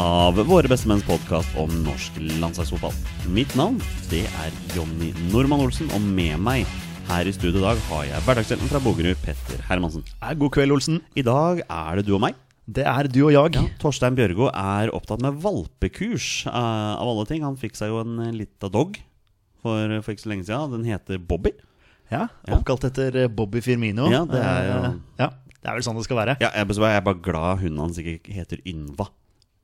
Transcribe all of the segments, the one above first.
av Våre bestemenns podkast om norsk landslagsfotball. Mitt navn det er Jonny Normann Olsen, og med meg her i studio i dag har jeg hverdagshelten fra Bogerud, Petter Hermansen. God kveld, Olsen. I dag er det du og meg. Det er du og jeg. Ja, Torstein Bjørgo er opptatt med valpekurs, uh, av alle ting. Han fikk seg jo en uh, lita dog for, for ikke så lenge siden. Den heter Bobby. Ja. Oppkalt etter eh, Bobby Firmino. Ja, det er jo- Eh, Ja, det er vel sånn det skal være. Ja, jeg er bare glad hunden hans ikke heter Ynva.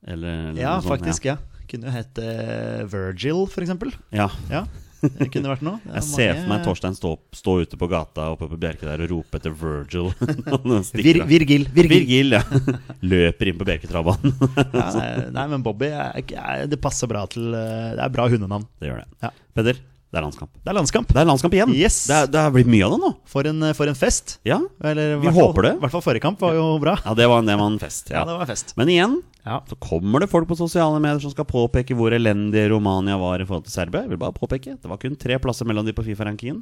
Eller, eller Ja, sånt, faktisk. ja Kunne jo hett eh, Virgil, eksempel. Ja. Ja, det kunne vært noe. Jeg ser mange- for meg Torstein stå, stå ute på gata oppe på Bjerke der og rope etter Virgil. Vir. Virgil. Virgil. Virgil, ja. Løper inn på Bjerketrabanen. Ja, nei, nei, men Bobby er, Det passer bra til eh, Det er bra hundenavn. Det gjør det. Ja. Peder, det er landskamp. Det er landskamp. Det er landskamp igjen. Yes. Det, er, det har blitt mye av det nå. For en, for en fest. Ja, Eller, Vi fall- håper det. I hvert fall forrige kamp var jo bra. ja det, var, det var en fest. Ja, Ja. det var en fest. Men igjen Ja. så kommer det folk på sosiale medier som skal påpeke hvor elendig Romania var i forhold til Serbia. Jeg vil bare påpeke, Det var kun tre plasser mellom de på Fifa-rankingen.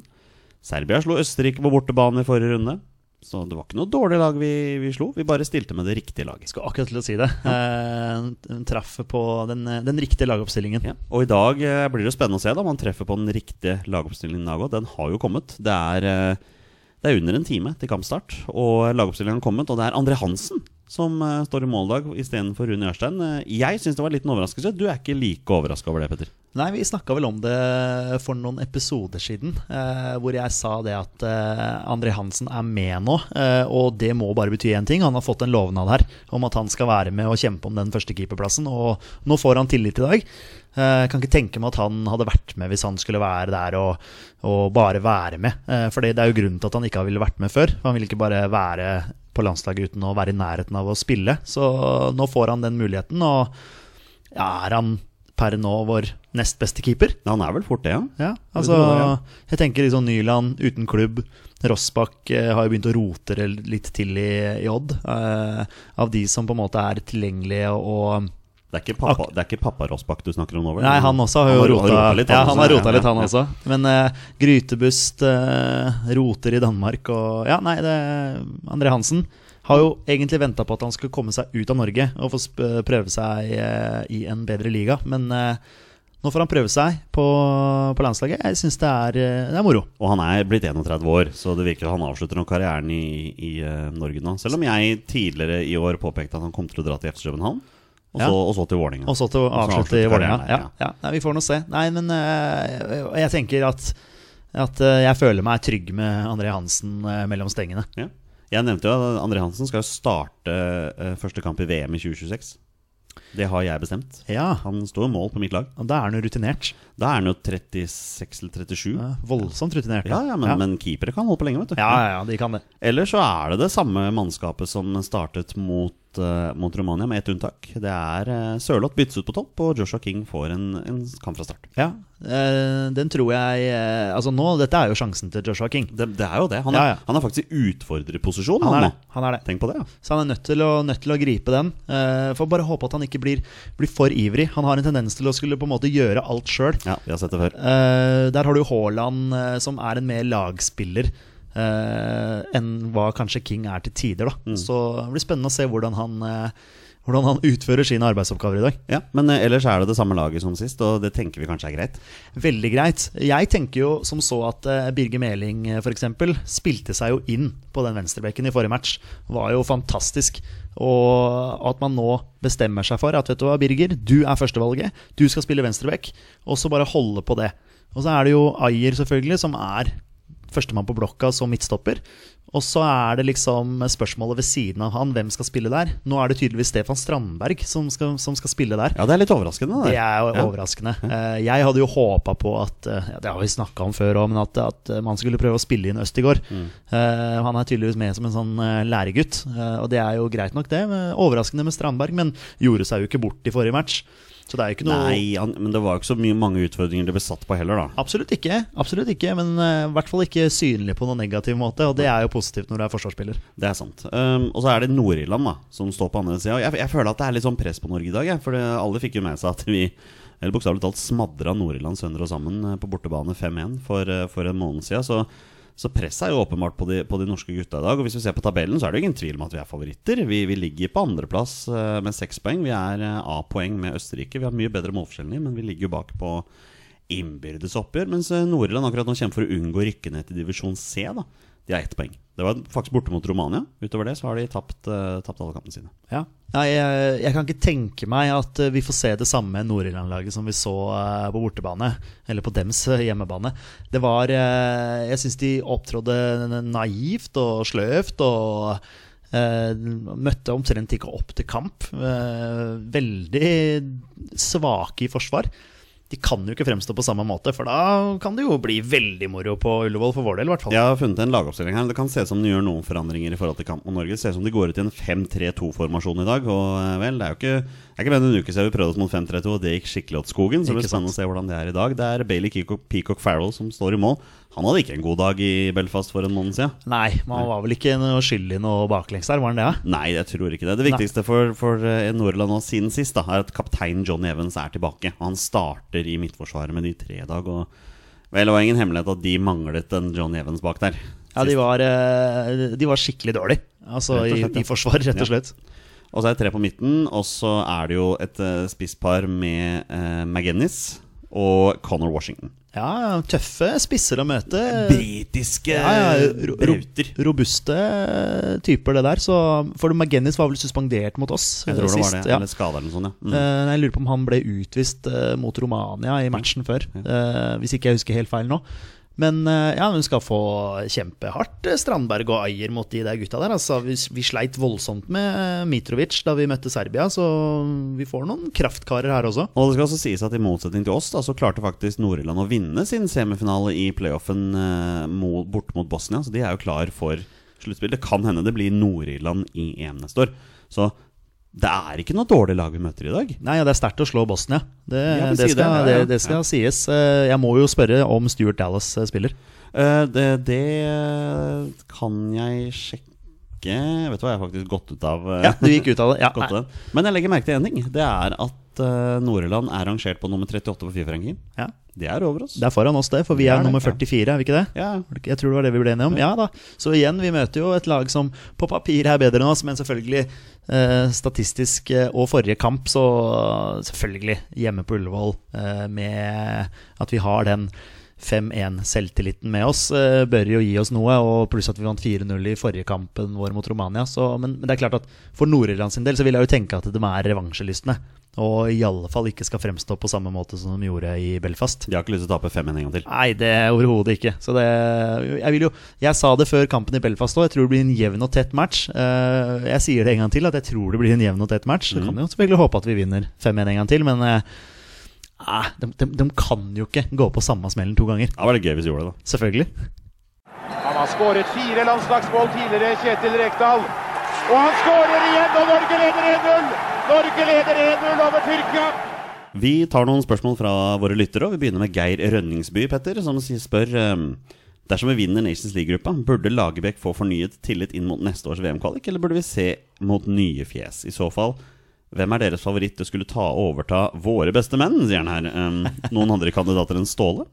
Serbia slo Østerrike på bortebane i forrige runde. Så det var ikke noe dårlig lag vi, vi slo. Vi bare stilte med det riktige laget. Skal akkurat til å si det. Eh, en traff på den, den riktige lagoppstillingen. Ja. Og i dag eh, blir det spennende å se da man treffer på den riktige lagoppstillingen. i dag. Den har jo kommet. Det er, eh, det er under en time til kampstart, og lagoppstillingen har kommet. Og det er André Hansen som uh, står i måldag istedenfor Rune Jørstein. Uh, jeg syns det var en liten overraskelse. Du er ikke like overraska over det, Petter? Nei, vi snakka vel om det for noen episoder siden, eh, hvor jeg sa det at eh, André Hansen er med nå. Eh, og det må bare bety én ting. Han har fått en lovnad her om at han skal være med og kjempe om den første keeperplassen. Og nå får han tillit i dag. Eh, Jeg kan ikke tenke meg at han hadde vært med hvis han skulle være der og, og bare være med. Eh, For det er jo grunnen til at han ikke ville vært med før. Han ville ikke bare være på landslaget uten å være i nærheten av å spille. Så nå får han den muligheten, og ja, er han per nå vår nest beste keeper? Han er vel fort det, ja. Ja, altså. Jeg tenker liksom Nyland uten klubb. Rossbakk eh, har jo begynt å rote litt til i, i Odd. Eh, av de som på en måte er tilgjengelige og Det er ikke pappa, det er ikke pappa Rossbakk du snakker om nå? Nei, han også har jo har rota, litt. Ja, han har rota litt, han ja, ja. også. Men uh, Grytebust uh, roter i Danmark og Ja, nei, det André Hansen har jo egentlig venta på at han skulle komme seg ut av Norge og få prøve seg uh, i en bedre liga, men nå får han prøve seg på, på landslaget. Jeg syns det, det er moro. Og han er blitt 31 år, så det virker han avslutter nok karrieren i, i Norge nå. Selv om jeg tidligere i år påpekte at han kom til å dra til FC København, og, så, og så til Vålerenga. Og så til å avslutte i Vålerenga. Ja. Vi får nå se. Nei, men eh, jeg tenker at, at eh, jeg føler meg trygg med André Hansen eh, mellom stengene. Ja. Jeg nevnte jo at André Hansen skal starte første kamp i VM i 2026. Det har jeg bestemt. Ja, Han står mål på mitt lag. og da er han jo rutinert. Da er han jo 36 eller 37. Ja, voldsomt rutinert. Ja, ja, men, men keepere kan holde på lenge, vet du. ja, ja, ja, de kan det. Eller så er det det samme mannskapet som startet mot, eh, mot Romania, med ett unntak. Det er uh, Sørloth byttes ut på topp, og Joshua King får en, en kamp fra start. Ja, eh, den tror jeg Altså nå, dette er jo sjansen til Joshua King. Det, det er jo det. Han er, Ja, ja. Han er faktisk i utfordrerposisjon. Han han, Han er det. Tenk på det. Ja. Så han er nødt til å, nødt til å gripe den. Uh, Får bare håpe at han ikke blir, blir for ivrig. Han har en tendens til å skulle på en måte gjøre alt sjøl. ja, vi har sett det før. Der har du Haaland, som er en mer lagspiller eh, enn hva kanskje King er til tider. Da. Mm. Så det blir spennende å se hvordan han, eh, hvordan han utfører sine arbeidsoppgaver i dag. Ja, Men eh, ellers er det det samme laget som sist, og det tenker vi kanskje er greit. Veldig greit. Jeg tenker jo som så at uh, Birger Meling uh, f.eks. spilte seg jo inn på den venstrebekken i forrige match. Var jo fantastisk. Og at man nå bestemmer seg for at vet du hva, Birger, du er førstevalget. Du skal spille venstrebekk. Og så bare holde på det. Og så er det jo Ayer, selvfølgelig, som er førstemann på blokka som midtstopper. Og så er det liksom spørsmålet ved siden av han, hvem skal spille der? Nå er det tydeligvis Stefan Strandberg som skal, som skal spille der. Ja, det er litt overraskende. Det er Ja. overraskende. Eh, Jeg hadde jo håpa på at eh, ja, Det har vi snakka om før òg, men at, at eh, man skulle prøve å spille inn Østigård. Mm. Han er tydeligvis med som en sånn læregutt, og det er jo greit nok, det. Overraskende med Strandberg, men gjorde seg jo ikke bort i forrige match. Så det er jo ikke noe Nei, han, men det var jo ikke så mye mange utfordringer det ble satt på heller, da. Absolutt ikke, absolutt ikke men eh, i hvert fall ikke synlig på noen negativ måte. Og det er jo positivt når du er forsvarsspiller. Det er sant. Um, og så er det Nord-Irland da som står på andre sida. Jeg, jeg føler at det er litt sånn press på Norge i dag. Jeg, for det, alle fikk jo med seg at vi eller bokstavelig talt smadra Nord-Irland sønder og sammen eh, på bortebane 5-1 for, eh, for en måned siden. Så, så presset er jo åpenbart på de, på de norske gutta i dag. Og hvis vi ser på tabellen, så er det jo ingen tvil om at vi er favoritter. Vi, vi ligger på andreplass uh, med seks poeng. Vi er eh, A-poeng med Østerrike. Vi har mye bedre målforskjell, men vi ligger jo bak på innbyrdes oppgjør. Mens Nordland akkurat nå kjemper for å unngå å rykke ned til divisjon C. da De har ett poeng. Det var faktisk borte mot Romania. Utover det så har de tapt, uh, tapt alle kampene sine. Ja. Nei, jeg, jeg kan ikke tenke meg at eh, vi får se det samme Nord-Irland-laget som vi så uh, på bortebane. Eller på dems hjemmebane. Det var uh, Jeg syns de opptrådde naivt og sløvt og møtte omtrent ikke opp til kamp. Veldig svake i forsvar. De kan jo ikke fremstå på samme måte, for da kan det jo bli veldig moro på Ullevål for vår del, i hvert fall. Jeg har funnet en lagoppstilling her. Det kan se ut som de gjør noen forandringer i forhold til kamp mot Norge. Det ser ut som de går ut i en 5-3-2-formasjon i dag. Og eh, vel, det er jo ikke Det er ikke mer enn en uke siden vi prøvde oss mot 5-3-2, og det gikk skikkelig åt skogen. Så det blir spennende å se hvordan det er i dag. Det er Bailey Peacock, Peacock Farrell som står i mål. Han hadde ikke en god dag i Belfast for en måned siden. Nei, man var vel ikke noe skyld i noe baklengs der, var han det? Ja? Nei, jeg tror ikke det. Det viktigste for, for eh, Nordland nå siden sist da, er at kaptein John Evans er tilbake. Han starter i midtforsvaret med de tre i dag. Og vel, det var ingen hemmelighet at de manglet en John Evans bak der. Ja, de var, eh, de var skikkelig dårlige. Altså i, i forsvar, rett og slett. Og så er det tre på midten, og så er det jo et uh, spisspar med uh, McGinnis og Connor Washington. Ja, tøffe spisser å møte. Britiske Ja, ja, ro, brauter. robuste typer, det der. Så, for McGinnis var vel suspendert mot oss Jeg tror det var det. ja. Eller skada eller noe sånt. Ja. Mm. Eh, Jeg lurer på om han ble utvist eh, mot Romania i matchen før. eh, hvis ikke jeg husker helt feil nå. Men eh, ja, hun skal få kjempehardt eh, Strandberg og Ayer mot de der gutta der. Altså, vi, vi sleit voldsomt med eh, Mitrovic da vi møtte Serbia, så vi får noen kraftkarer her også. Og det skal også sies at i motsetning til oss, da, så klarte faktisk Nord-Irland å vinne sin semifinale i playoffen eh, bort mot Bosnia. Så de er jo klar for sluttspill. Det kan hende det blir Nord-Irland i EM neste år. Så det er ikke noe dårlig lag vi møter i dag. Nei, ja, det er sterkt å slå Bosnia. Det, Jeg det, skal, det, det, ja, ja. skal sies. Eh, Jeg må jo spørre om Stuart Dallas eh, spiller. Eh, det, det kan jeg sjekke Vet du hva, jeg har faktisk gått ut av Ja, du gikk ut av det. Ja. Men jeg legger merke til én ting. Det er at uh, Nord-Irland er rangert på nummer 38 på Fifa-rankingen. ja. Det er over oss. Det er foran oss, det, for vi er, er nummer 44, er vi ikke det? Ja, Jeg tror det var det vi ble enige om. Ja da. Så igjen, vi møter jo et lag som på papir er bedre enn oss, men selvfølgelig eh, statistisk eh, og forrige kamp, så selvfølgelig hjemme på Ullevål eh, med at vi har den 5-1-selvtilliten med oss, eh, bør jo gi oss noe. Og pluss at vi vant 4-0 i forrige kampen vår mot Romania. Så, men, men det er klart at for Nord-Irland sin del så vil jeg jo tenke at de er revansjelystne. Og i alle fall ikke skal fremstå på samme måte som de gjorde i Belfast. De har ikke lyst til å tape 5-1 en gang til. Nei, det er overhodet ikke. Så det, jeg, vil jo, jeg sa det før kampen i Belfast òg, jeg tror det blir en jevn og tett match. Eh, jeg sier det en gang til, at jeg tror det blir en jevn og tett match. Så kan jo selvfølgelig håpe at vi vinner 5-1 en gang til, men eh, eh, de, de, de kan jo ikke gå på samme smellen to ganger. Da var det gøy hvis vi gjorde det, da. Selvfølgelig. Han har skåret fire landslagsmål tidligere, Kjetil Rekdal. Og han skårer igjen, og Norge leder 1-0! Norge leder 1-0 over Tyrkia. Vi tar noen spørsmål fra våre lyttere, og vi begynner med Geir Rønningsby, Petter, som spør ehm, Dersom vi vinner Nations League-gruppa, burde Lagerbäck få fornyet tillit inn mot neste års VM-kvalik, eller burde vi se mot nye fjes? I så fall, hvem er deres favoritt til å skulle ta og overta våre beste menn, sier han her. Ehm, noen andre kandidater enn Ståle?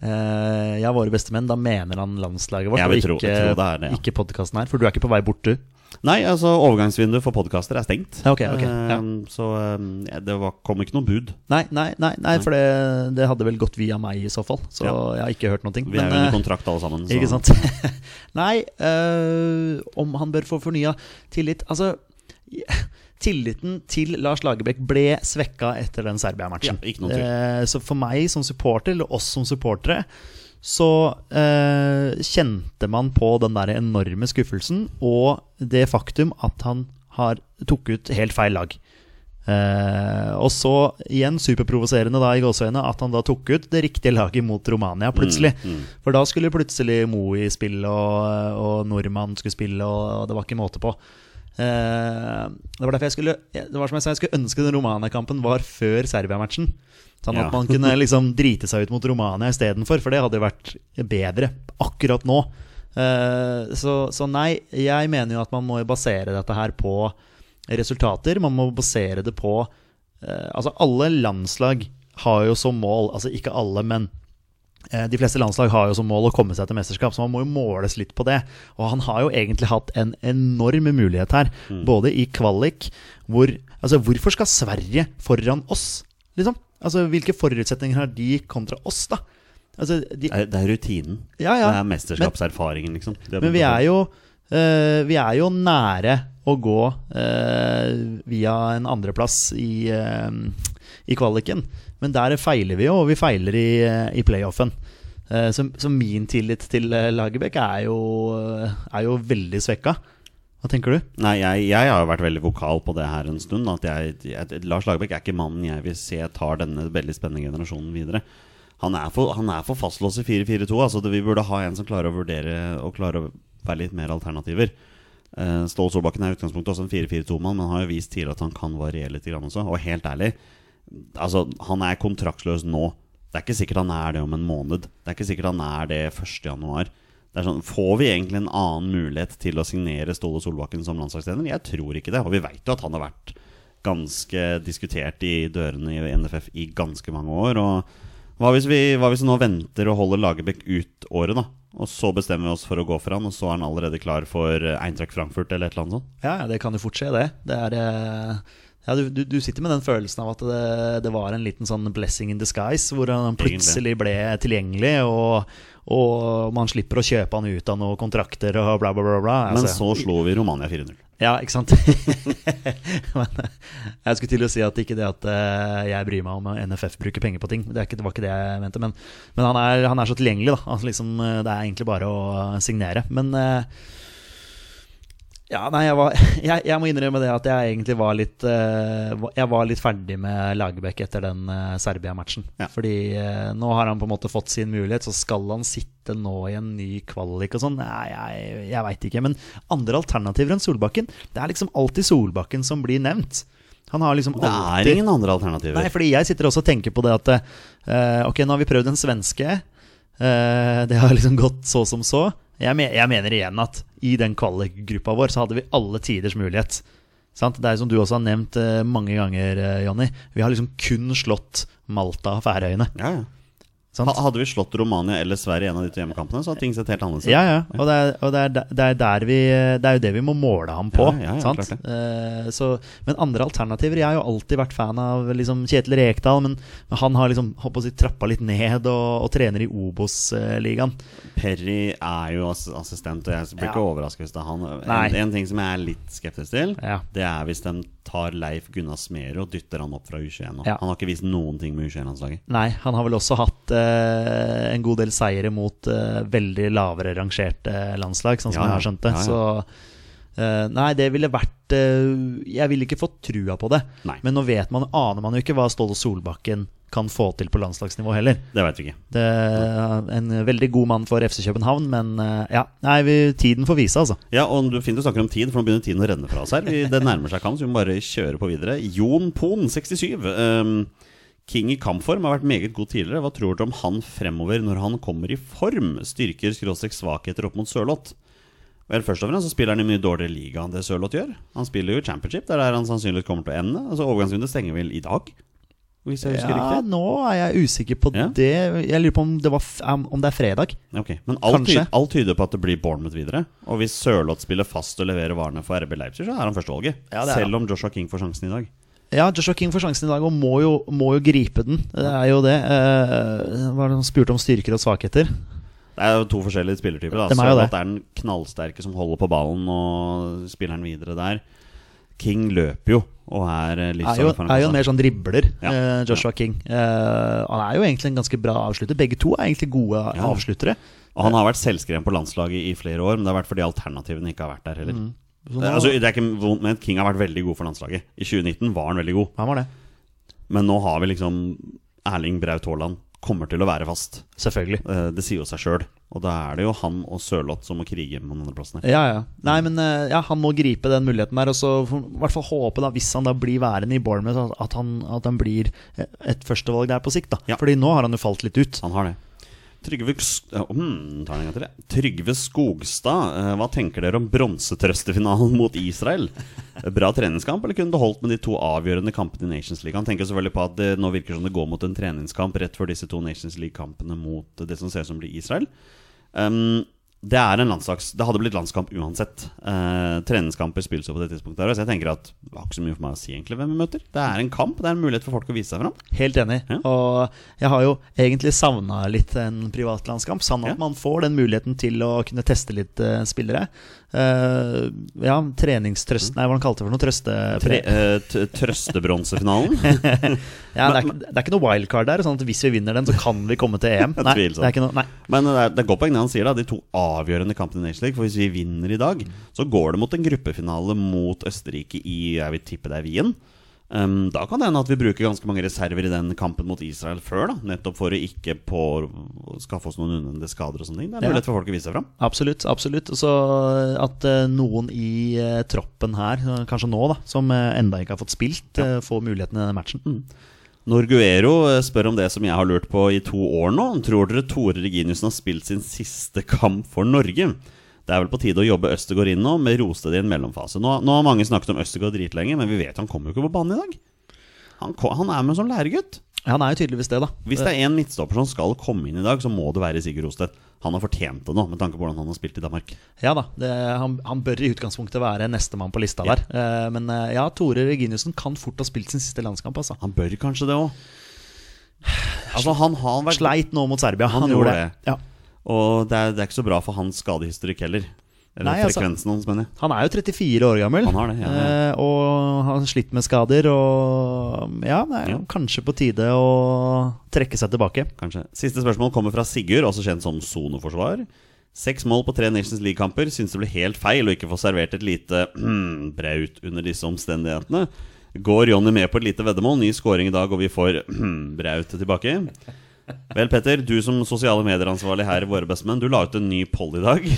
Uh, ja, våre beste menn, da mener han landslaget vårt, Jeg og vil tro- ikke, det, ja. ikke podkasten her. For du er ikke på vei bort, du? Nei, altså overgangsvinduet for podkaster er stengt. Okay, ok, ok, ja. Ehm, Så ja, det var, kom ikke noe bud. Nei, nei, nei, nei for det, det hadde vel gått via meg i så fall. Så Ja. jeg har ikke hørt noe. Vi er jo under kontrakt alle sammen. så- Ikke sant? Nei, øh, om han bør få fornya tillit Altså, tilliten til Lars Lagerbäck ble svekka etter den Serbia-matchen. Ja. Eh, så for meg som supporter, eller oss som supportere, så eh, kjente man på den der enorme skuffelsen og det faktum at han har tok ut helt feil lag. Eh, og så igjen superprovoserende da i gåseøyne at han da tok ut det riktige laget mot Romania plutselig. For da skulle plutselig Moe spille, og, og Nordmann skulle spille, og det var ikke måte på. Eh, det var derfor jeg skulle Det var som jeg sa, jeg skulle ønske den Romania-kampen var før Serbia-matchen. Sånn at Ja. man kunne liksom drite seg ut mot Romania istedenfor, for det hadde vært bedre akkurat nå. Eh, så, så nei, jeg mener jo at man må basere dette her på resultater. Man må basere det på eh, Altså, alle landslag har jo som mål Altså ikke alle, men de fleste landslag har jo som mål å komme seg til mesterskap, så man må jo måles litt på det. Og han har jo egentlig hatt en enorm mulighet her, både i kvalik hvor Altså, hvorfor skal Sverige foran oss, liksom? Altså, hvilke forutsetninger har de kontra oss, da? Altså, de, Det er, rutinen. Ja, ja. Det er mesterskapserfaringen, liksom. Men vi er jo eh, Vi er jo nære å gå eh, via en andreplass i, uh, i kvaliken. Men der feiler vi jo, og vi feiler i, eh, i playoffen. Eh, så, så min tillit til Lagerbäck er er jo veldig svekka. Hva tenker du? Nei, jeg, jeg har vært veldig vokal på det her en stund. Jeg, jeg, Lars Lagerbäck er ikke mannen jeg vil se tar denne veldig spennende generasjonen videre. Han er for, han er for fastlåst i 4-4-2. Altså vi burde ha en som klarer å vurdere og klarer å være litt mer alternativer. Uh, Ståle Solbakken er i utgangspunktet også en 4-4-2-mann, men har jo vist tidligere at han kan variere litt også. Og helt ærlig, altså han er kontraktsløs nå. Det er ikke sikkert han er det om en måned. Det er ikke sikkert han er det 1. januar. Det er sånn, Får vi egentlig en annen mulighet til å signere Ståle Solbakken som landslagstrener? Jeg tror ikke det. Og vi veit jo at han har vært ganske diskutert i dørene i NFF i ganske mange år. Og hva hvis vi, hva hvis vi nå venter og holder Lagerbäck ut året, da? Og så bestemmer vi oss for å gå for han, og så er han allerede klar for Eintracht Frankfurt eller et eller annet sånt? Ja, det kan jo fort skje, det. det er, eh, ja, du, du, du sitter med den følelsen av at det, det var en liten sånn blessing in disguise, hvor han plutselig ble tilgjengelig, og, og man slipper å kjøpe han ut av noen kontrakter og bla, bla, bla. bla. Men Altså, så slo vi Romania 4-0. Ja, ikke sant? Men eh, jeg skulle til å si at ikke det at eh, jeg bryr meg om NFF bruker penger på ting. Det, ikke, det var ikke det jeg mente. Men, men han, er, han er så tilgjengelig, da. Altså, liksom, eh, det er egentlig bare å signere. Men eh, ja, nei, jeg, var, jeg, jeg må innrømme det at jeg egentlig var litt eh, Jeg var litt ferdig med Lagerbäck etter den eh, Serbia-matchen. Ja. Fordi eh, nå har han på en måte fått sin mulighet, så skal han sitte nå i en ny kvalik og sånn? Nei, jeg, jeg veit ikke. Men andre alternativer enn Solbakken Det er liksom alltid Solbakken som blir nevnt. Han har liksom Det er ingen andre alternativer. Nei, fordi jeg sitter også og tenker på det at Ok, nå har vi prøvd en svenske. Det har liksom gått så som så. Jeg, men, jeg mener igjen at i den kvalikgruppa vår så hadde vi alle tiders mulighet. Sant? Det er som du også har nevnt eh, mange ganger, eh, Jonny. Vi har liksom kun slått Malta og Færøyene. Ja, ja. Sant? Hadde vi slått Romania eller Sverige i en av de to hjemmekampene, så hadde ting sett helt annerledes ut. Ja, ja. Og, det er, og det, er, det, er der vi, det er jo det vi må måle ham på. Ja, ja, ja, Eh, så, men andre alternativer Jeg har jo alltid vært fan av liksom, Kjetil Rekdal, men han har liksom håper å si, trappa litt ned og, og trener i Obos-ligaen. Perry er jo assistent, og jeg blir ikke overrasket hvis det er han. En, en ting som jeg er litt skeptisk til, det er hvis de tar Leif Gunnar Smerud og dytter han opp fra U21 nå. Ja. Han har ikke vist noen ting med U21-landslaget. Nei, han har vel også hatt eh, en god del seire mot eh, veldig lavere rangerte landslag, sånn som Ja, jeg har skjønt det. Ja. Så eh, Nei, det ville vært eh, Jeg ville ikke fått trua på det. Nei. Men nå vet man, aner man jo ikke hva Ståle Solbakken kan få til på landslagsnivå heller. Det vet vi ikke. Det er en veldig god mann for FC København, men eh, ja, nei, vi, tiden får vise, altså. Ja, og du fint du snakker om tid, for nå begynner tiden å renne fra oss her. Vi, det nærmer seg kamp, så vi må bare kjøre på videre. Jon Pohn, 67. Um, King i kampform har vært meget god tidligere. Hva tror du om han fremover når han kommer i form? Styrker skråstrek svakheter opp mot Sørloth? Vel, først og fremst så spiller han i mye dårligere liga enn det Sørloth gjør. Han spiller jo i championship, det er der han sannsynligvis kommer til å ende. Altså Overgangsrunde stenger vel i dag, hvis jeg husker Ja, riktig? nå er jeg usikker på Ja. det. Jeg lurer på om det, var, om det er fredag. Ok, Men alt, tyder, alt tyder på at det blir Bournemouth videre. Og hvis Sørloth spiller fast og leverer varene for RB Leipzig, så er han førstevalget. Ja, Selv om Joshua King får sjansen i dag. Ja, Joshua King får sjansen i dag og må jo, må jo gripe den. Det er jo det. Eh, hva er det han spurte om styrker og svakheter? Det er jo to forskjellige spillertyper. da De er jo det. Er den knallsterke som holder på ballen og spiller den videre der. King løper jo og er litt er jo, er jo en mer sånn dribler, Ja. eh, Joshua King. Eh, han er jo egentlig en ganske bra avslutter. Begge to er egentlig gode Ja. avsluttere. Og han har vært selvskreven på landslaget i flere år, men det har vært fordi alternativene ikke har vært der heller. Mm. Så Det, nå- altså, det er ikke vondt med King har vært veldig god for landslaget. I 2019 var han veldig god, Han var det. men nå har vi liksom Erling Braut Haaland kommer til å være fast. Selvfølgelig. Eh, Det sier jo seg sjøl. Og da er det jo han og Sørloth som må krige med den andre plassen. Ja, ja. Nei, men eh, ja, han må gripe den muligheten der. Og så i hvert fall håpe, da, hvis han da blir værende i Bournemouth, at han, at han blir et førstevalg der på sikt. da Ja. Fordi nå har han jo falt litt ut. Han har det. Trygve, jeg. Trygve Skogstad, eh, hva tenker dere om bronsetrøstefinalen mot Israel? Bra treningskamp, eller kunne det holdt med de to avgjørende kampene i Nations League? Han tenker selvfølgelig på at det nå virker som det går mot en treningskamp rett før disse to Nations League-kampene mot det som ser ut som blir Israel. Um, det er en landslags Det hadde blitt landskamp uansett. Eh, treningskamper spilles jo på det tidspunktet. Så jeg tenker at det har ikke så mye for meg å si egentlig hvem vi møter. Det er en kamp, det er en mulighet for folk å vise seg fram. Helt enig. Ja. Og jeg har jo egentlig savna litt en privatlandskamp. Sånn at Ja. man får den muligheten til å kunne teste litt eh, spillere. Eh, ja, treningstrøst Nei, hva han kalte det for noe? Trøste... Tre, uh, Trøstebronsefinalen. Ja, det, er, ikke- det er ikke noe wildcard der, sånn at hvis vi vinner den, så kan vi komme til EM. Nei, det er ikke noe, nei. Men det er, det er godt poeng det han sier, da. De to avgjørende kampene i Nations League. For hvis vi vinner i dag, så går det mot en gruppefinale mot Østerrike i jeg vil tippe det er Wien. Um, da kan det hende at vi bruker ganske mange reserver i den kampen mot Israel før, da nettopp for å ikke på, skaffe oss noen unødvendige skader og sånne ting. Det er mulighet for folk å vise seg fram. Absolutt. absolutt Så at uh, noen i uh, troppen her, kanskje nå, da som uh, enda ikke har fått spilt, uh, får muligheten i denne matchen. Norguero eh, spør om det som jeg har lurt på i to år nå. Tror dere Tore Reginiussen har spilt sin siste kamp for Norge? Det er vel på tide å jobbe Østegård inn nå, med Rosted i en mellomfase. Nå, nå har mange snakket om Østegård dritlenge, men vi vet han kommer jo ikke på banen i dag. Han, han er med som læregutt. Han er jo tydeligvis det, da. Hvis det er en midtstopper som skal komme inn i dag, så må det være Sigurd Rosted. Han har fortjent det nå, med tanke på hvordan han har spilt i Danmark. Ja da, det, han, han bør i utgangspunktet være nestemann på lista der. Eh, men eh, ja, Tore Reginiussen kan fort ha spilt sin siste landskamp. Altså. Han bør kanskje det òg. Altså, han har vært Sleit nå mot Serbia. Han gjorde det. Ja. Og det er, det er ikke så bra for hans skadehistorikk heller. Eller Nei, altså- hans, mener jeg. Han er jo 34 år gammel, Han har det, ja, ja. eh, og har slitt med skader. Og ja, det er Ja. kanskje på tide å trekke seg tilbake. Kanskje. Siste spørsmål kommer fra Sigurd, også kjent som soneforsvar. Seks mål på tre Nations League-kamper. synes det blir helt feil å ikke få servert et lite braut under disse omstendighetene. Går Jonny med på et lite veddemål? Ny scoring i dag, og vi får braut tilbake. Vel, Petter, du som sosiale medier-ansvarlig her i Våre bestemenn, du la ut en ny poll i dag.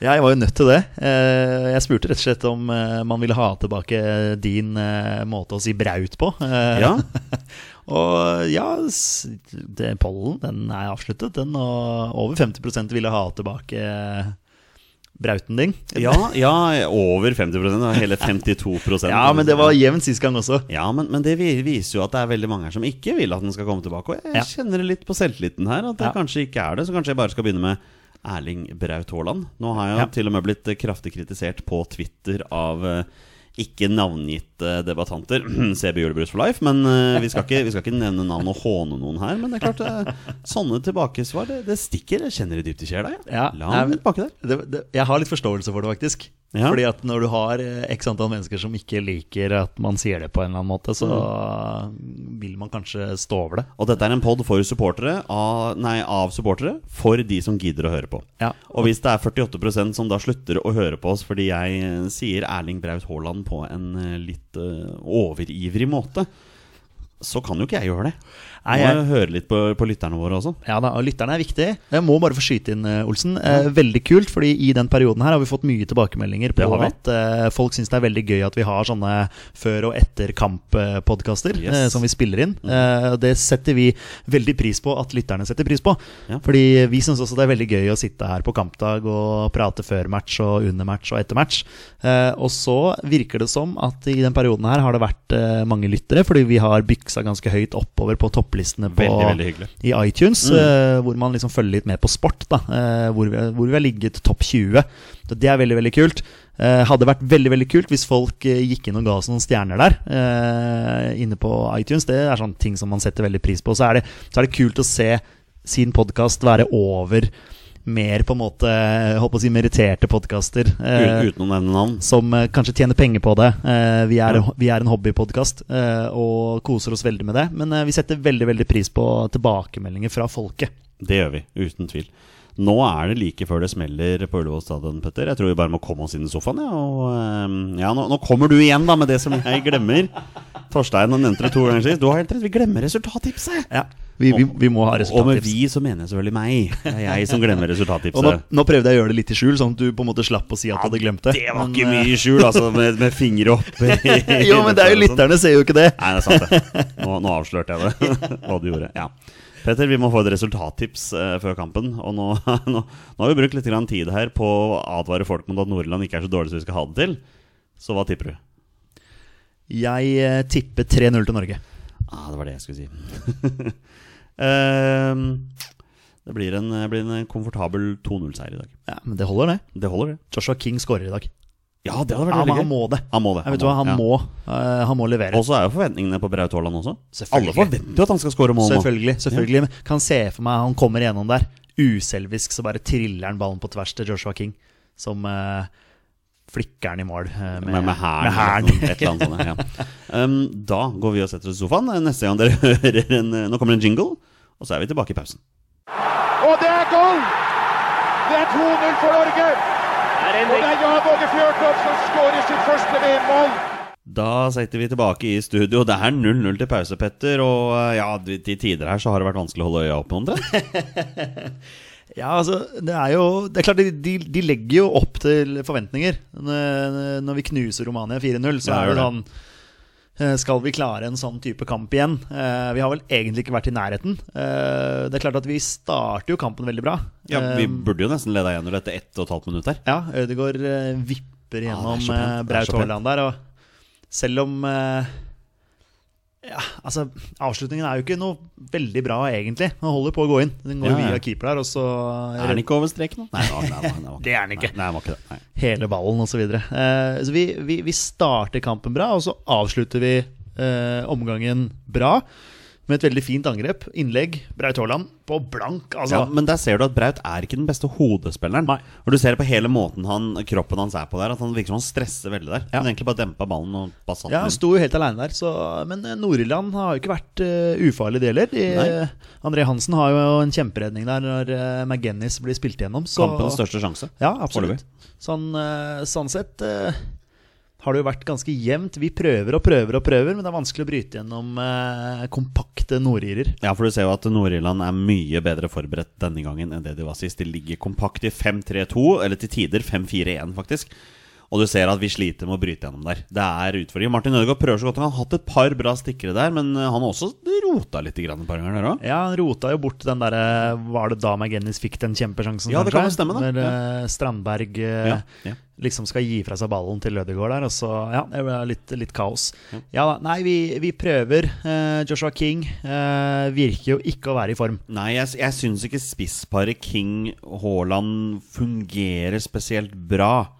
Ja, jeg var jo nødt til det. Eh, Jeg spurte rett og slett om eh, man ville ha tilbake din eh, måte å si braut på. Ja, Og ja, det, pollen den er avsluttet, den. Og over 50% ville ha tilbake brauten din. ja, ja over 50 det hele 52% Ja, men det var jevnt sist gang også. Ja, men, men det viser jo at det er veldig mange her som ikke vil at den skal komme tilbake. Og jeg Ja. kjenner det litt på selvtilliten her, at det Ja. kanskje ikke er det. Så kanskje jeg bare skal begynne med Erling Braut Haaland. Nå har jeg til og med blitt kraftig kritisert på Twitter av eh, ikke navngitte debattanter. CB Julebrus for life. Men eh, vi, skal ikke, vi skal ikke nevne navn og håne noen her. Men det er klart, eh, sånne tilbakesvar, det, det stikker. Jeg kjenner det dypt i sjela. Ja, La meg men- der. Det, det, jeg har litt forståelse for det, faktisk. Ja. Fordi at når du har eh, x antall mennesker som ikke liker at man sier det på en eller annen måte, så vil man kanskje stå over det. Og dette er en pod for supportere av, nei, av supportere for de som gidder å høre på. Ja. Og hvis det er 48% som da slutter å høre på oss fordi jeg eh, sier Erling Braut Haaland på en eh, litt uh, overivrig måte, så kan jo ikke jeg gjøre det. Nei, Må jeg- jeg høre litt på, på lytterne våre også. Ja da, og lytterne er viktig. Jeg må bare få skyte inn, eh, Olsen. Eh, veldig kult, fordi i den perioden her har vi fått mye tilbakemeldinger på at eh, folk syns det er veldig gøy at vi har sånne før- og etter-kamp-podkaster Yes. eh, som vi spiller inn. Eh, det setter vi veldig pris på at lytterne setter pris på. Ja. Fordi vi syns også det er veldig gøy å sitte her på kampdag og prate før match og under match og etter match. Og så virker det som at i den perioden her har det vært mange lyttere, fordi vi har byksa ganske høyt oppover på topplistene på, Veldig, veldig i iTunes, Mm. eh, hvor man liksom følger litt med på sport, da, eh, hvor, vi, hvor vi har ligget topp 20. Så det er veldig, veldig kult. Eh, hadde vært veldig veldig kult hvis folk gikk inn og ga oss noen stjerner der, eh, inne på iTunes. Det er sånne ting som man setter veldig pris på. Så er det, så er det kult å se sin podkast være over mer på en måte håper å si meritterte podkaster. Uten, uten å nevne navn. som eh, kanskje tjener penger på det. Eh, vi, er, vi er en hobbypodkast eh, og koser oss veldig med det. Men eh, vi setter veldig veldig pris på tilbakemeldinger fra folket. Det gjør vi, uten tvil. Nå er det like før det smeller på Ullevål stadion, Petter. Jeg tror vi bare må komme oss inn i sofaen. Ja, og, eh, ja nå, nå kommer du igjen da med det som jeg glemmer. Torstein nevnte det to ganger sist. Du har helt rett, vi glemmer resultattipset! Ja, vi, vi, vi må ha resultattips. Og med vi så mener jeg selvfølgelig meg. Det er jeg som glemmer Og nå, nå prøvde jeg å gjøre det litt i skjul, sånn at du på en måte slapp å si at du hadde glemt det. Det var Men, ikke eh, mye i skjul, altså, med, med fingre opp. Jo, men det er jo lytterne ser jo ikke det. Nei, det er sant det. Nå, nå avslørte jeg det, hva du gjorde. Ja. Petter, vi må få et resultattips eh, før kampen. Og nå, nå, nå har vi brukt litt grann tid her på å advare folk mot at Nordland ikke er så dårlig som vi skal ha det til. Så hva tipper du? Jeg eh, tipper 3-0 til Norge. Ah, det var det jeg skulle si. Ehm, det blir en, blir en komfortabel 2-0-seier i dag. Ja, Men det holder, det. Det holder, det. Joshua King skårer i dag. Ja, det hadde vært Ja, han må det. Han må det. Han, hva, Han ja. må, uh, han må levere. Og så er jo forventningene på Braut Haaland også. Selvfølgelig. Alle forventer jo at han skal skåre mål nå. Selvfølgelig. selvfølgelig Ja. Kan se for meg han kommer gjennom der. Uselvisk så bare triller han ballen på tvers til Joshua King. Som eh, flikker han i mål eh, Med, med med hæren. Et eller annet sånt. Ja. Um, da går vi og setter oss i sofaen. Neste gang dere hører en Nå kommer det en jingle, og så er vi tilbake i pausen. Og det er goal! Det er 2-0 for Norge! Og det er Jan Åge Fjørtoft som skårer sitt første VM-mål. Da setter vi tilbake i studio. Det er 0-0 til pause, Petter. Og uh, ja, til tider her så har det vært vanskelig å holde øya oppe, omtrent. Ja, altså, det er jo Det er klart, de, de, de legger jo opp til forventninger. Når vi knuser Romania 4-0, så Ja, er det sånn eh, Skal vi klare en sånn type kamp igjen? Eh, Vi har vel egentlig ikke vært i nærheten. Eh, Det er klart at vi starter jo kampen veldig bra. Ja, Vi burde jo nesten leda 1-0 etter ett og et halvt minutt. Ja, Ødegaard vipper er gjennom er Braut. Haaland der. Og selv om Ja, altså Avslutningen er jo ikke noe veldig bra, egentlig. Den holder på å gå inn. Den går Ja, ja. via keeper der, og så Er den ikke over streken nå? Nei, nei, nei, nei, nei, Det er den ikke. Nei, nei, ikke det. Hele ballen osv. Så, videre. eh, så vi, vi, vi starter kampen bra, og så avslutter vi eh, omgangen bra. Med et veldig fint angrep. Innlegg. Braut Haaland på blank. Altså, Ja, men der ser du at Braut er ikke den beste hodespilleren. Nei. Og du ser det på hele måten han, kroppen hans er på der, at han virker som han stresser veldig der. Ja. Han egentlig bare dempa ballen og bare satt Ja, han sto jo helt aleine der. Så, men eh, Nord-Irland har jo ikke vært uh, ufarlig, det heller. De. André Hansen har jo en kjemperedning der når uh, McGennis blir spilt igjennom. Så, Kampens største sjanse. Ja, absolutt. Sånn, uh, sånn sett eh, har det jo vært ganske jevnt. Vi prøver og prøver og prøver, men det er vanskelig å bryte gjennom eh, kompakte nordirer. Ja, for du ser jo at Nord-Irland er mye bedre forberedt denne gangen enn det de var sist. De ligger kompakt i 5-3-2, eller til tider 5-4-1, faktisk. Og du ser at vi sliter med å bryte gjennom der. Det er utfordringer. Martin Ødegaard prøver så godt han har hatt et par bra stikkere der, men eh, han har også rota litt grann et par ganger der òg. Ja, han rota jo bort den derre Var det da McGinnis fikk den kjempesjansen? Ja, det kan jo stemme, da. Når ja. Strandberg eh, Ja, ja. liksom skal gi fra seg ballen til Ødegaard der, og så Ja, det ble litt, litt kaos. Ja da, nei, vi, vi prøver. Eh, Joshua King eh, virker jo ikke å være i form. Nei, jeg, jeg syns ikke spissparet King-Haaland fungerer spesielt bra.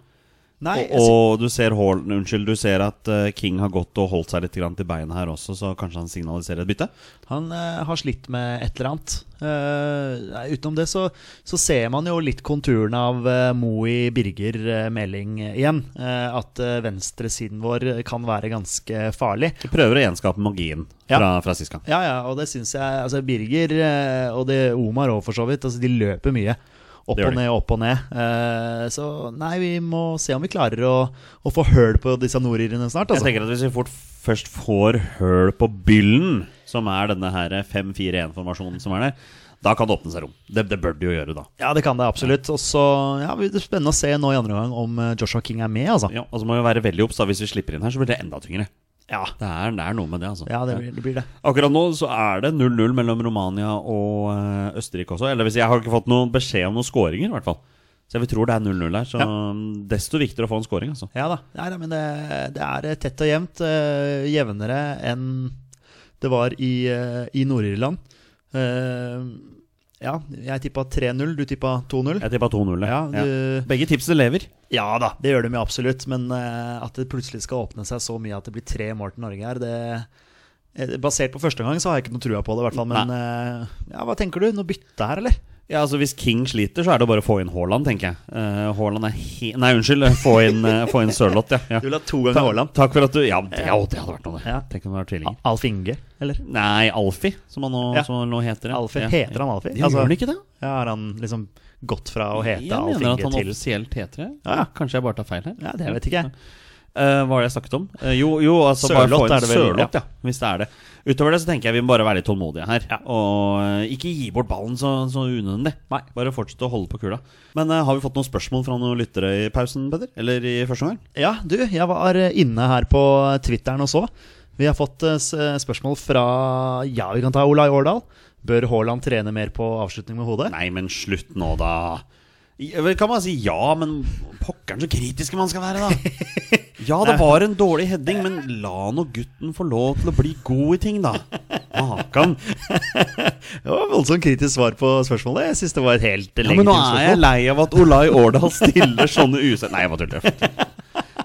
Nei, og, og du ser Hall, unnskyld, du ser at eh, King har gått og holdt seg litt grann til beina her også, så kanskje han signaliserer et bytte? Han uh, har slitt med et eller annet. Uh, utenom det så, så ser man jo litt konturene av uh, Moe Birger uh, Meling igjen. At uh, venstresiden vår kan være ganske farlig. Vi prøver å gjenskape magien Ja. fra, fra sist gang. Ja, ja, og det syns jeg altså Birger og det Omar òg, for så vidt. Altså, de løper mye. Opp og ned, opp og ned. Eh, så nei, vi må se om vi klarer å, å få høl på disse nordirene snart. Jeg Altså. tenker at Hvis vi fort først får høl på byllen, som er denne her 5-4-1-formasjonen som er der, da kan det åpne seg rom. Det, det bør det jo gjøre, da. Ja, det kan det absolutt. Og så ja, blir det spennende å se nå i andre omgang om eh, Joshua King er med, altså. Ja, og så må vi være veldig obs. Hvis vi slipper inn her, så blir det enda tyngre. Ja, Det er, det er noe med det, altså. ja det, blir, det blir det. Akkurat nå så er det 0-0 mellom Romania og eh, Østerrike også. Eller hvis jeg har ikke fått noen beskjed om noen skåringer, i hvert fall. Så jeg tror det er 0-0 her. Så desto viktigere å få en skåring, altså. Ja da. Nei, men det, det er eh, tett og jevnt. Uh, jevnere enn det var i, uh, i Nord-Irland. Eh, ja, jeg tippa 3-0, du tippa 2-0. Jeg tippa 2-0. Ja, Ja. du- Begge tipsene lever. Ja da, det gjør de jo absolutt. Men eh, at det plutselig skal åpne seg så mye at det blir tre mål til Norge her, det eh, Basert på første gang så har jeg ikke noe trua på det, i hvert fall. Men eh, ja, hva tenker du? Noe bytte her, eller? Ja, altså Hvis King sliter, så er det bare å få inn Haaland, tenker jeg. Uh, Haaland er he... Nei, unnskyld. Få inn, uh, få inn Sørloth, ja. ja. Du vil ha to ganger Haaland? Takk for at du Ja, det, ja, det hadde vært noe, det. Ja. Tenk om det var tvillinger. Alf Inge, eller? Nei, Alfie, som han nå, Ja. som han nå heter. ja. Alfie, Heter han Alfie? Ja, Gjør han ikke det? Ja, Har han liksom gått fra å hete Jeg mener at han offisielt heter det. Ja, ja. Kanskje jeg bare tar feil her. Ja, det vet ikke jeg. Eh, hva var det jeg snakket om? Uh, jo, jo, altså inn er det vel, Sørloth, ja. Hvis det er det. Utover det så tenker jeg vi må bare være litt tålmodige her. Ja. Og uh, ikke gi bort ballen så, så unødvendig. Nei. Bare fortsette å holde på kula. Men har vi fått noen spørsmål fra noen lyttere i pausen, Peder? Eller i første omgang? Ja, du, jeg var inne her på Twitteren og så. Vi har fått spørsmål fra Ja, vi kan ta Olai Årdal. Bør Haaland trene mer på avslutning med hodet? Nei, men slutt nå, da. Kan man si ja, men pokkeren så kritisk man skal være, da. Ja, det var en dårlig heading, men la nå gutten få lov til å bli god i ting, da. Makan. Det var voldsomt kritisk svar på spørsmålet. Jeg syns det var et helt Ja, men nå er jeg lei av at Olai Årdal stiller sånne usett... Nei, jeg bare tuller.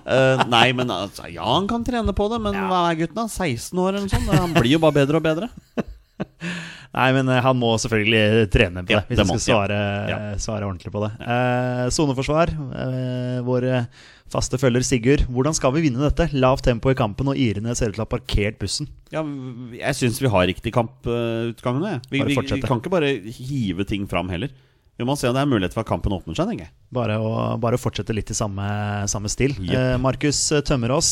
Uh, nei, men altså, ja, han kan trene på det, men hva er gutten da? 16 år eller noe sånt? Han blir jo bare bedre og bedre. Nei, men eh, han må selvfølgelig trene på det, hvis han skal svare, ja. svare ordentlig på det. Eh, Soneforsvar, eh, vår eh, faste følger Sigurd. Hvordan skal vi vinne dette? Lavt tempo i kampen, og irene ser ut til å ha parkert bussen. Ja, jeg syns vi har riktig kamputgang nå. Vi, vi, vi kan ikke bare hive ting fram heller. Vi må se om det er mulighet for at kampen åpner seg, Bare å, Bare å fortsette litt i samme, samme stil. Yep. Eh, Markus eh, Tømmerås.